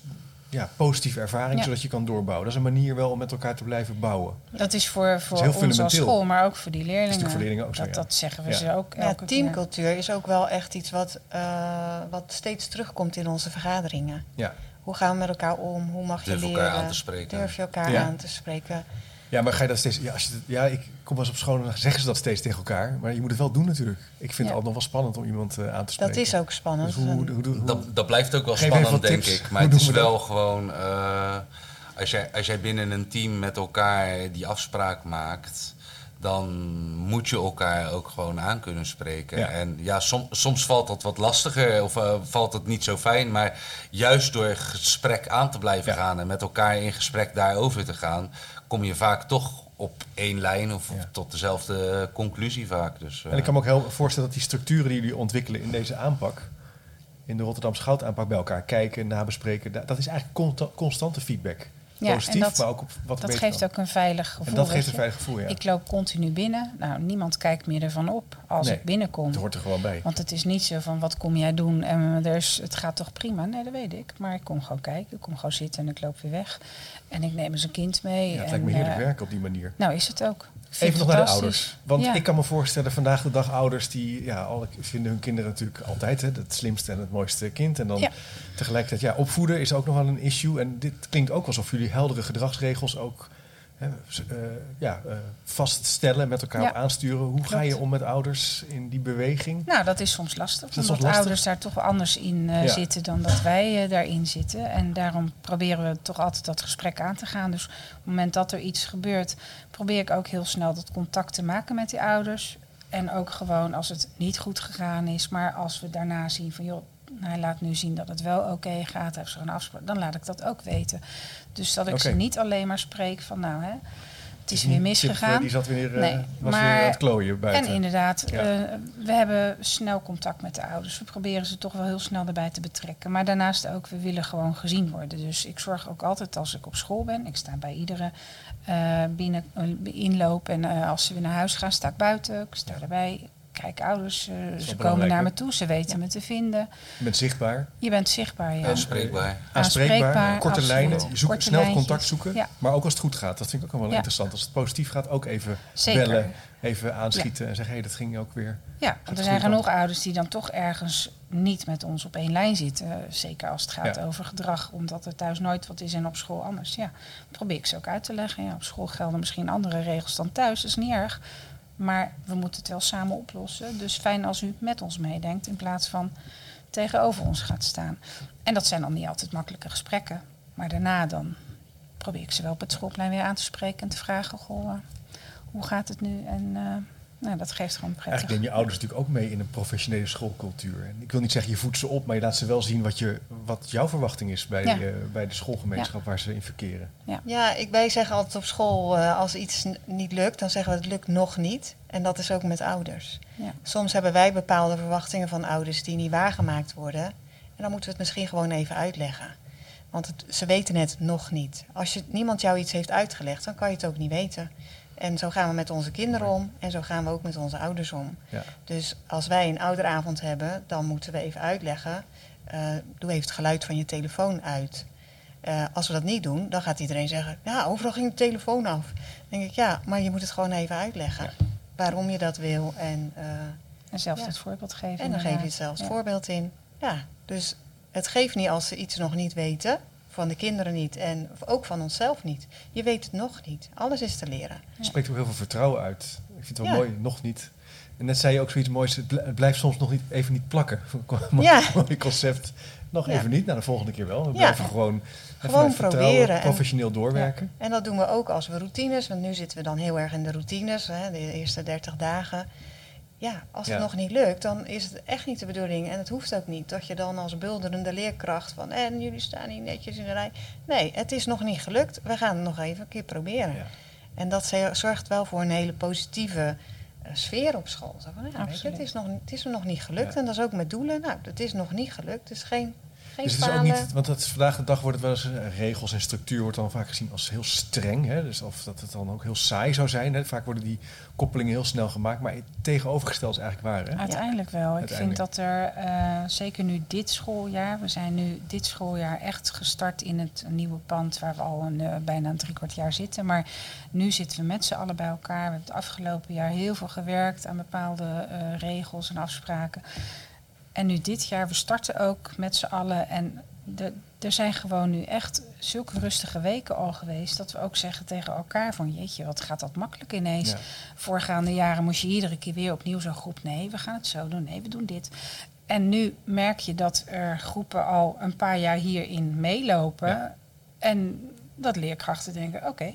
Speaker 1: ja, positieve ervaring,
Speaker 4: Ja.
Speaker 1: zodat je kan doorbouwen. Dat is een manier wel om met elkaar te blijven bouwen.
Speaker 4: Dat is voor, voor
Speaker 1: heel
Speaker 4: ons als
Speaker 1: fundamenteel.
Speaker 4: school, maar ook voor die leerlingen.
Speaker 1: natuurlijk voor leerlingen ook zo,
Speaker 4: dat,
Speaker 1: ja.
Speaker 4: dat zeggen we
Speaker 1: Ja.
Speaker 4: ze ook
Speaker 2: Ja,
Speaker 4: elke keer.
Speaker 2: teamcultuur is ook wel echt iets wat, eh, wat steeds terugkomt in onze vergaderingen.
Speaker 1: Ja.
Speaker 2: Hoe gaan we met elkaar om? Hoe mag je
Speaker 3: Durf
Speaker 2: leren?
Speaker 3: elkaar aan te spreken.
Speaker 2: Durf je elkaar
Speaker 1: Ja.
Speaker 2: aan te spreken?
Speaker 1: Ja, maar ga je dat steeds. Ja, als je, ja, ik kom wel eens op school en dan zeggen ze dat steeds tegen elkaar. Maar je moet het wel doen natuurlijk. Ik vind
Speaker 2: Ja.
Speaker 1: het altijd nog wel spannend om iemand eh, aan te spreken.
Speaker 2: Dat is ook spannend.
Speaker 1: Dus hoe, hoe, hoe, hoe-
Speaker 3: Dat, dat blijft ook wel spannend, denk
Speaker 1: tips.
Speaker 3: ik. Maar
Speaker 1: Hoe
Speaker 3: het is
Speaker 1: we
Speaker 3: wel gewoon... eh, als, jij, als jij binnen een team met elkaar die afspraak maakt... dan moet je elkaar ook gewoon aan kunnen spreken.
Speaker 1: Ja.
Speaker 3: En ja, som- soms valt dat wat lastiger of eh, valt het niet zo fijn. Maar juist door gesprek aan te blijven
Speaker 1: Ja.
Speaker 3: gaan... en met elkaar in gesprek daarover te gaan... kom je vaak toch op één lijn of
Speaker 1: Ja.
Speaker 3: tot dezelfde conclusie vaak. Dus, eh,
Speaker 1: En ik kan me ook heel voorstellen dat die structuren die jullie ontwikkelen in deze aanpak, in de Rotterdamse goutaanpak bij elkaar kijken, nabespreken, da- dat is eigenlijk consta- constante feedback.
Speaker 4: Ja,
Speaker 1: Positief,
Speaker 4: en dat-
Speaker 1: maar ook op wat
Speaker 4: Dat geeft
Speaker 1: kan.
Speaker 4: ook een veilig gevoel.
Speaker 1: En dat geeft een veilig gevoel, ja.
Speaker 4: Ik loop continu binnen. Nou, niemand kijkt meer ervan op als
Speaker 1: Nee,
Speaker 4: ik binnenkom.
Speaker 1: Het hoort er gewoon bij.
Speaker 4: Want het is niet zo van wat kom jij doen en er is, het gaat toch prima. Nee, dat weet ik. Maar ik kom gewoon kijken. Ik kom gewoon zitten en ik loop weer weg. En ik neem eens een kind mee.
Speaker 1: Ja, het
Speaker 4: en,
Speaker 1: lijkt me heerlijk
Speaker 4: eh,
Speaker 1: werken op die manier.
Speaker 4: Nou, is het ook.
Speaker 1: Even nog naar de ouders. Want
Speaker 4: Ja.
Speaker 1: ik kan me voorstellen, vandaag de dag ouders die ja, alle, vinden hun kinderen natuurlijk altijd hè, het slimste en het mooiste kind. En dan
Speaker 4: Ja.
Speaker 1: tegelijkertijd, ja, opvoeden is ook nog wel een issue. En dit klinkt ook alsof jullie heldere gedragsregels ook eh, ja, eh, vaststellen, met elkaar
Speaker 4: Ja.
Speaker 1: op aansturen. Hoe ga je om met ouders in die beweging?
Speaker 4: Nou, dat is soms lastig.
Speaker 1: Is
Speaker 4: omdat
Speaker 1: soms lastig?
Speaker 4: ouders daar toch anders in eh,
Speaker 1: Ja.
Speaker 4: zitten dan dat wij daarin zitten. En daarom proberen we toch altijd dat gesprek aan te gaan. Dus op het moment dat er iets gebeurt, probeer ik ook heel snel dat contact te maken met die ouders. En ook gewoon als het niet goed gegaan is, maar als we daarna zien van joh, hij laat nu zien dat het wel oké gaat, heeft zo'n afspraak, dan laat ik dat ook weten. Dus dat ik ze niet alleen maar spreek van nou hè. het is weer misgegaan.
Speaker 1: eh, die zat weer, eh,
Speaker 4: Nee,
Speaker 1: was
Speaker 4: maar-
Speaker 1: weer aan het klooien buiten.
Speaker 4: En inderdaad,
Speaker 1: Ja.
Speaker 4: eh, we hebben snel contact met de ouders. We proberen ze toch wel heel snel erbij te betrekken. Maar daarnaast ook, we willen gewoon gezien worden. Dus ik zorg ook altijd als ik op school ben. Ik sta bij iedere eh, binnen, eh, inloop. En eh, als ze weer naar huis gaan, sta ik buiten. Ik sta erbij. Kijk, ouders, eh, ze komen naar me toe. Ze weten me te vinden.
Speaker 1: Je bent zichtbaar,
Speaker 4: Je bent zichtbaar, ja.
Speaker 3: Aanspreekbaar.
Speaker 1: korte
Speaker 4: absoluut.
Speaker 1: lijnen. Je zoekt
Speaker 4: Korte
Speaker 1: snel
Speaker 4: lijntjes.
Speaker 1: contact zoeken.
Speaker 4: Ja.
Speaker 1: Maar ook als het goed gaat. Dat vind ik ook wel
Speaker 4: Ja.
Speaker 1: interessant. Als het positief gaat, ook even
Speaker 4: Zeker.
Speaker 1: bellen. Even aanschieten en zeggen, hé, dat ging ook weer.
Speaker 4: Ja, want er zijn genoeg ouders die dan toch ergens niet met ons op één lijn zitten. Zeker als het gaat
Speaker 1: Ja.
Speaker 4: over gedrag, omdat er thuis nooit wat is en op school anders. Ja, probeer ik ze ook uit te leggen. Ja, op school gelden misschien andere regels dan thuis, dat is niet erg. Maar we moeten het wel samen oplossen. Dus fijn als u met ons meedenkt in plaats van tegenover ons gaat staan. En dat zijn dan niet altijd makkelijke gesprekken. Maar daarna dan probeer ik ze wel op het schoolplein weer aan te spreken en te vragen: goh, eh, hoe gaat het nu? En eh, nou, dat geeft gewoon prettig.
Speaker 1: Eigenlijk neem je ouders natuurlijk ook mee in een professionele schoolcultuur. En ik wil niet zeggen je voedt ze op, maar je laat ze wel zien wat, je, wat jouw verwachting is bij,
Speaker 4: Ja.
Speaker 1: eh, bij de schoolgemeenschap waar ze in verkeren.
Speaker 2: Ja, ik, wij zeggen altijd op school, eh, als iets niet lukt, dan zeggen we het lukt nog niet. En dat is ook met ouders.
Speaker 4: Ja.
Speaker 2: Soms hebben wij bepaalde verwachtingen van ouders die niet waargemaakt worden. En dan moeten we het misschien gewoon even uitleggen. Want het- ze weten het nog niet. Als je, niemand jou iets heeft uitgelegd, dan kan je het ook niet weten. En zo gaan we met onze kinderen om en zo gaan we ook met onze ouders om.
Speaker 1: Ja.
Speaker 2: Dus als wij een ouderavond hebben, dan moeten we even uitleggen. eh, doe even het geluid van je telefoon uit. Eh, als we dat niet doen, dan gaat iedereen zeggen: Ja, overal ging de telefoon af. Dan denk ik: Ja, maar je moet het gewoon even uitleggen. Waarom je dat wil. En, eh,
Speaker 4: En zelf
Speaker 2: Ja.
Speaker 4: het voorbeeld geven.
Speaker 2: en dan geef je het zelfs
Speaker 4: Ja.
Speaker 2: voorbeeld in. Ja, dus het geeft niet als ze iets nog niet weten. Van de kinderen niet en ook van onszelf niet. Je weet het nog niet. Alles is te leren.
Speaker 1: Het spreekt ook heel veel vertrouwen uit. Ik vind het wel
Speaker 2: Ja.
Speaker 1: mooi, nog niet. En net zei je ook zoiets moois, het bl- het blijft soms nog niet, even niet plakken.
Speaker 2: Ja.
Speaker 1: mooi concept. Nog
Speaker 2: Ja.
Speaker 1: even niet, nou de volgende keer wel. We
Speaker 2: Ja.
Speaker 1: blijven gewoon,
Speaker 2: Gewoon proberen en-
Speaker 1: professioneel doorwerken.
Speaker 2: En dat doen we ook als we routines, want nu zitten we dan heel erg in de routines, hè, de eerste 30 dagen. Ja, als het
Speaker 1: Ja.
Speaker 2: nog niet lukt, dan is het echt niet de bedoeling. En het hoeft ook niet dat je dan als bulderende leerkracht van... en jullie staan niet netjes in de rij. Nee, het is nog niet gelukt. We gaan het nog even een keer proberen.
Speaker 1: Ja.
Speaker 2: En dat zorgt wel voor een hele positieve eh, sfeer op school. Zo van, ja, weet je, het, is nog, het is er nog niet gelukt.
Speaker 1: Ja.
Speaker 2: En dat is ook met doelen. Nou, het is nog niet gelukt. Dus geen, geen
Speaker 1: Dus het is ook niet, want het, vandaag de dag wordt het wel eens, eh, regels en structuur wordt dan vaak gezien als heel streng. Hè? Dus of dat het dan ook heel saai zou zijn. Hè? Vaak worden die koppelingen heel snel gemaakt. Maar het tegenovergesteld is eigenlijk waar. Hè?
Speaker 4: Uiteindelijk wel. Ik vind dat er, eh, zeker nu dit schooljaar, we zijn nu dit schooljaar echt gestart in het nieuwe pand waar we al een, eh, bijna een driekwart jaar zitten. Maar nu zitten we met z'n allen bij elkaar. We hebben het afgelopen jaar heel veel gewerkt aan bepaalde eh, regels en afspraken. En nu dit jaar, we starten ook met z'n allen. En de, er zijn gewoon nu echt zulke rustige weken al geweest. Dat we ook zeggen tegen elkaar van jeetje, wat gaat dat makkelijk ineens.
Speaker 1: Ja.
Speaker 4: Voorgaande jaren moest je iedere keer weer opnieuw zo'n groep. Nee, we gaan het zo doen. Nee, we doen dit. En nu merk je dat er groepen al een paar jaar hierin meelopen.
Speaker 1: Ja.
Speaker 4: En dat leerkrachten denken, oké,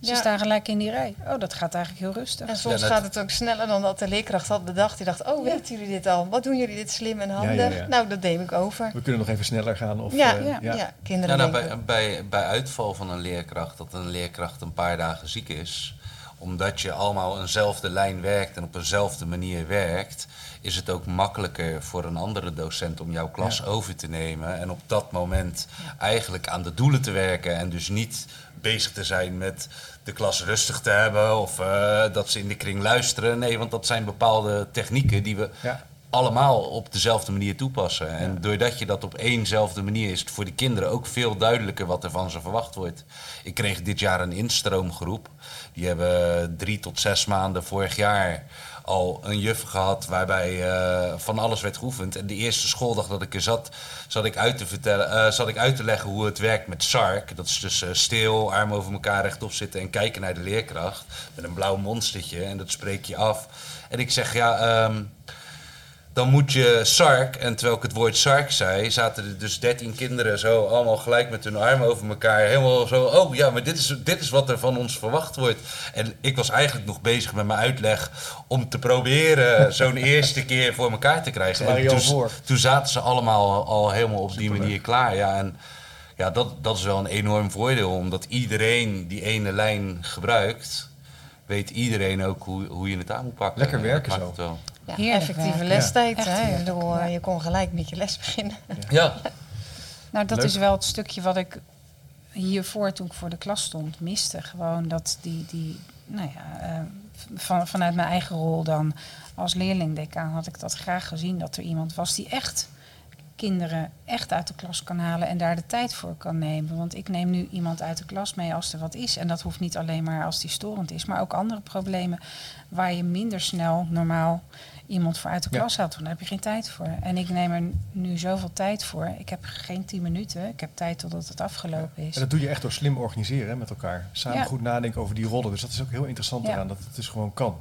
Speaker 4: ze
Speaker 2: Ja.
Speaker 4: staan gelijk in die rij. Oh, dat gaat eigenlijk heel rustig.
Speaker 2: En soms
Speaker 3: Ja, dat-
Speaker 2: gaat het ook sneller dan dat de leerkracht had bedacht. Die dacht, oh, weten jullie dit al? Wat doen jullie dit slim en handig?
Speaker 1: Ja, ja, ja.
Speaker 2: Nou, dat neem ik over.
Speaker 1: We kunnen nog even sneller gaan. Of,
Speaker 2: ja,
Speaker 1: eh,
Speaker 2: ja, ja. kinderen
Speaker 3: Ja, nou, bij, bij, bij uitval van een leerkracht, dat een leerkracht een paar dagen ziek is, omdat je allemaal eenzelfde lijn werkt en op eenzelfde manier werkt, is het ook makkelijker voor een andere docent om jouw klas
Speaker 1: Ja.
Speaker 3: over te nemen en op dat moment eigenlijk aan de doelen te werken en dus niet bezig te zijn met de klas rustig te hebben of eh, dat ze in de kring luisteren. Nee, want dat zijn bepaalde technieken die we
Speaker 1: Ja.
Speaker 3: Allemaal op dezelfde manier toepassen. En doordat je dat op éénzelfde manier is het voor de kinderen ook veel duidelijker wat er van ze verwacht wordt. Ik kreeg dit jaar een instroomgroep. Die hebben drie tot zes maanden vorig jaar al een juf gehad waarbij eh, van alles werd geoefend. En de eerste schooldag dat ik er zat, zat ik uit te, vertellen, eh, zat ik uit te leggen hoe het werkt met SARC. Dat is dus eh, stil, arm over elkaar rechtop zitten en kijken naar de leerkracht. Met een blauw monstertje en dat spreek je af. En ik zeg ja. ehm, dan moet je sark, en terwijl ik het woord sark zei, zaten er dus 13 kinderen zo allemaal gelijk met hun armen over elkaar. Helemaal zo, oh ja, maar dit is, dit is wat er van ons verwacht wordt. En ik was eigenlijk nog bezig met mijn uitleg om te proberen zo'n eerste keer voor elkaar te krijgen. En toen, toen zaten ze allemaal al helemaal op die manier klaar. Ja, en ja, dat, dat is wel een enorm voordeel, omdat iedereen die ene lijn gebruikt. weet iedereen ook hoe, hoe je het aan moet pakken.
Speaker 1: Lekker
Speaker 3: En
Speaker 1: werken zo.
Speaker 2: Ja,
Speaker 4: Heerlijk
Speaker 2: effectieve
Speaker 4: werken.
Speaker 2: lestijd.
Speaker 4: Echt
Speaker 2: hè? Ik
Speaker 4: heerlijk,
Speaker 2: bedoel,
Speaker 4: ja.
Speaker 2: Je kon gelijk met je les beginnen.
Speaker 3: Ja,
Speaker 4: Nou, dat
Speaker 1: Leuk.
Speaker 4: is wel het stukje wat ik hiervoor, toen ik voor de klas stond, miste. Gewoon dat die, die nou ja, eh, van, vanuit mijn eigen rol dan als leerling-decaan had ik dat graag gezien. Dat er iemand was die echt kinderen echt uit de klas kan halen en daar de tijd voor kan nemen. Want ik neem nu iemand uit de klas mee als er wat is. En dat hoeft niet alleen maar als die storend is, maar ook andere problemen waar je minder snel normaal iemand voor uit de klas haalt. Want daar heb je geen tijd voor. En ik neem er nu zoveel tijd voor. Ik heb geen tien minuten. Ik heb tijd totdat het afgelopen is.
Speaker 1: En dat doe je echt door slim organiseren hè, met elkaar. Samen
Speaker 4: Ja.
Speaker 1: goed nadenken over die rollen. Dus dat is ook heel interessant
Speaker 4: Ja.
Speaker 1: eraan, dat het dus gewoon kan.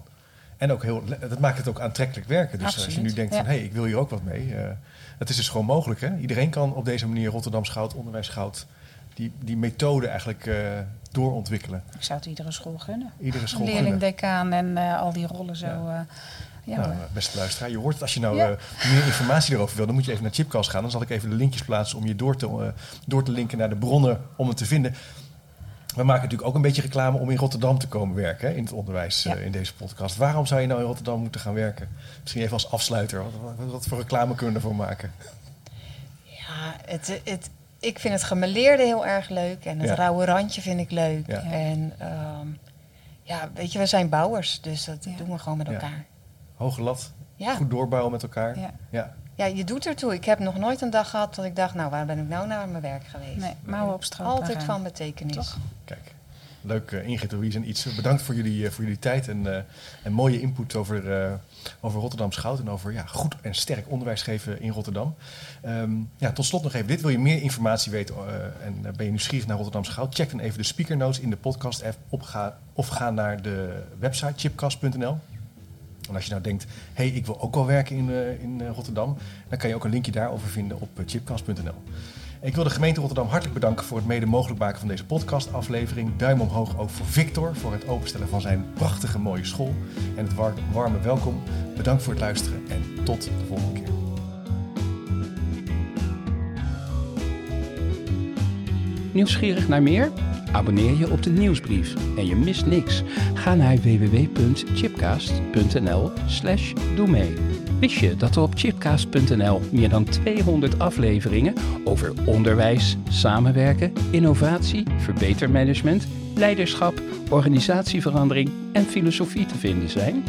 Speaker 1: En ook heel, dat maakt het ook aantrekkelijk werken. Dus als je nu denkt van, hé, hey, ik wil hier ook wat mee. eh het is dus gewoon mogelijk. Hè? Iedereen kan op deze manier Rotterdam Schout, Onderwijs Schout, die, die methode eigenlijk eh, doorontwikkelen.
Speaker 4: Ik zou het iedere school gunnen.
Speaker 1: Iedere school gunnen.
Speaker 4: Leerling-decaan en eh, al die rollen zo.
Speaker 1: Ja.
Speaker 4: Ja, ja
Speaker 1: Nou, eh, beste luisteraar, je hoort het. Als je nou
Speaker 4: Ja.
Speaker 1: eh, meer informatie erover wil, dan moet je even naar Chipcast gaan. Dan zal ik even de linkjes plaatsen om je door te, eh, door te linken naar de bronnen om het te vinden. We maken natuurlijk ook een beetje reclame om in Rotterdam te komen werken, hè, in het onderwijs,
Speaker 4: Ja.
Speaker 1: eh, in deze podcast. Waarom zou je nou in Rotterdam moeten gaan werken? Misschien even als afsluiter. Wat, wat, wat voor reclame kunnen we ervoor maken?
Speaker 2: Ja, het, het, ik vind het gemeleerde heel erg leuk. En het
Speaker 1: Ja.
Speaker 2: rauwe randje vind ik leuk.
Speaker 1: Ja.
Speaker 2: En ehm, ja, weet je, we zijn bouwers. Dus dat
Speaker 4: Ja.
Speaker 2: doen we gewoon met
Speaker 1: Ja.
Speaker 2: elkaar.
Speaker 1: Hoge lat,
Speaker 2: Ja.
Speaker 1: goed doorbouwen met elkaar.
Speaker 4: Ja.
Speaker 1: Ja.
Speaker 2: ja, je doet ertoe. Ik heb nog nooit een dag gehad dat ik dacht, nou, waar ben ik nou naar mijn werk geweest?
Speaker 4: Nee, mouwen op straat.
Speaker 2: Altijd van betekenis.
Speaker 4: Toch?
Speaker 1: Kijk, leuk eh, Ingrid, Louise en iets. Bedankt voor jullie, eh, voor jullie tijd en, eh, en mooie input over, over Rotterdam Schout en over ja, goed en sterk onderwijs geven in Rotterdam. Ehm, ja, tot slot nog even dit. Wil je meer informatie weten en ben je nieuwsgierig naar Rotterdam Schout? Check dan even de speaker notes in de podcast app op ga, of ga naar de website chipcast.nl. En als je nou denkt, hé, hey, ik wil ook wel werken in, in Rotterdam, dan kan je ook een linkje daarover vinden op chipcast.nl. Ik wil de gemeente Rotterdam hartelijk bedanken voor het mede mogelijk maken van deze podcastaflevering. Duim omhoog ook voor Victor voor het openstellen van zijn prachtige mooie school. En het war- warme welkom. Bedankt voor het luisteren en tot de volgende keer.
Speaker 5: Nieuwsgierig naar meer? Abonneer je op de nieuwsbrief en je mist niks. Ga naar www.chipcast.nl slash doe mee. Wist je dat er op chipcast.nl meer dan 200 afleveringen over onderwijs, samenwerken, innovatie, verbetermanagement, leiderschap, organisatieverandering en filosofie te vinden zijn?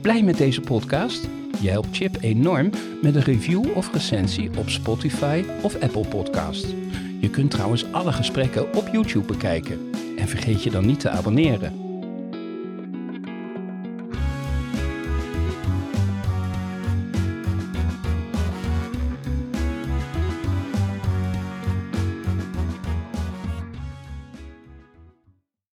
Speaker 5: Blij met deze podcast? Je helpt Chip enorm met een review of recensie op Spotify of Apple Podcast. Je kunt trouwens alle gesprekken op YouTube bekijken. En vergeet je dan niet te abonneren.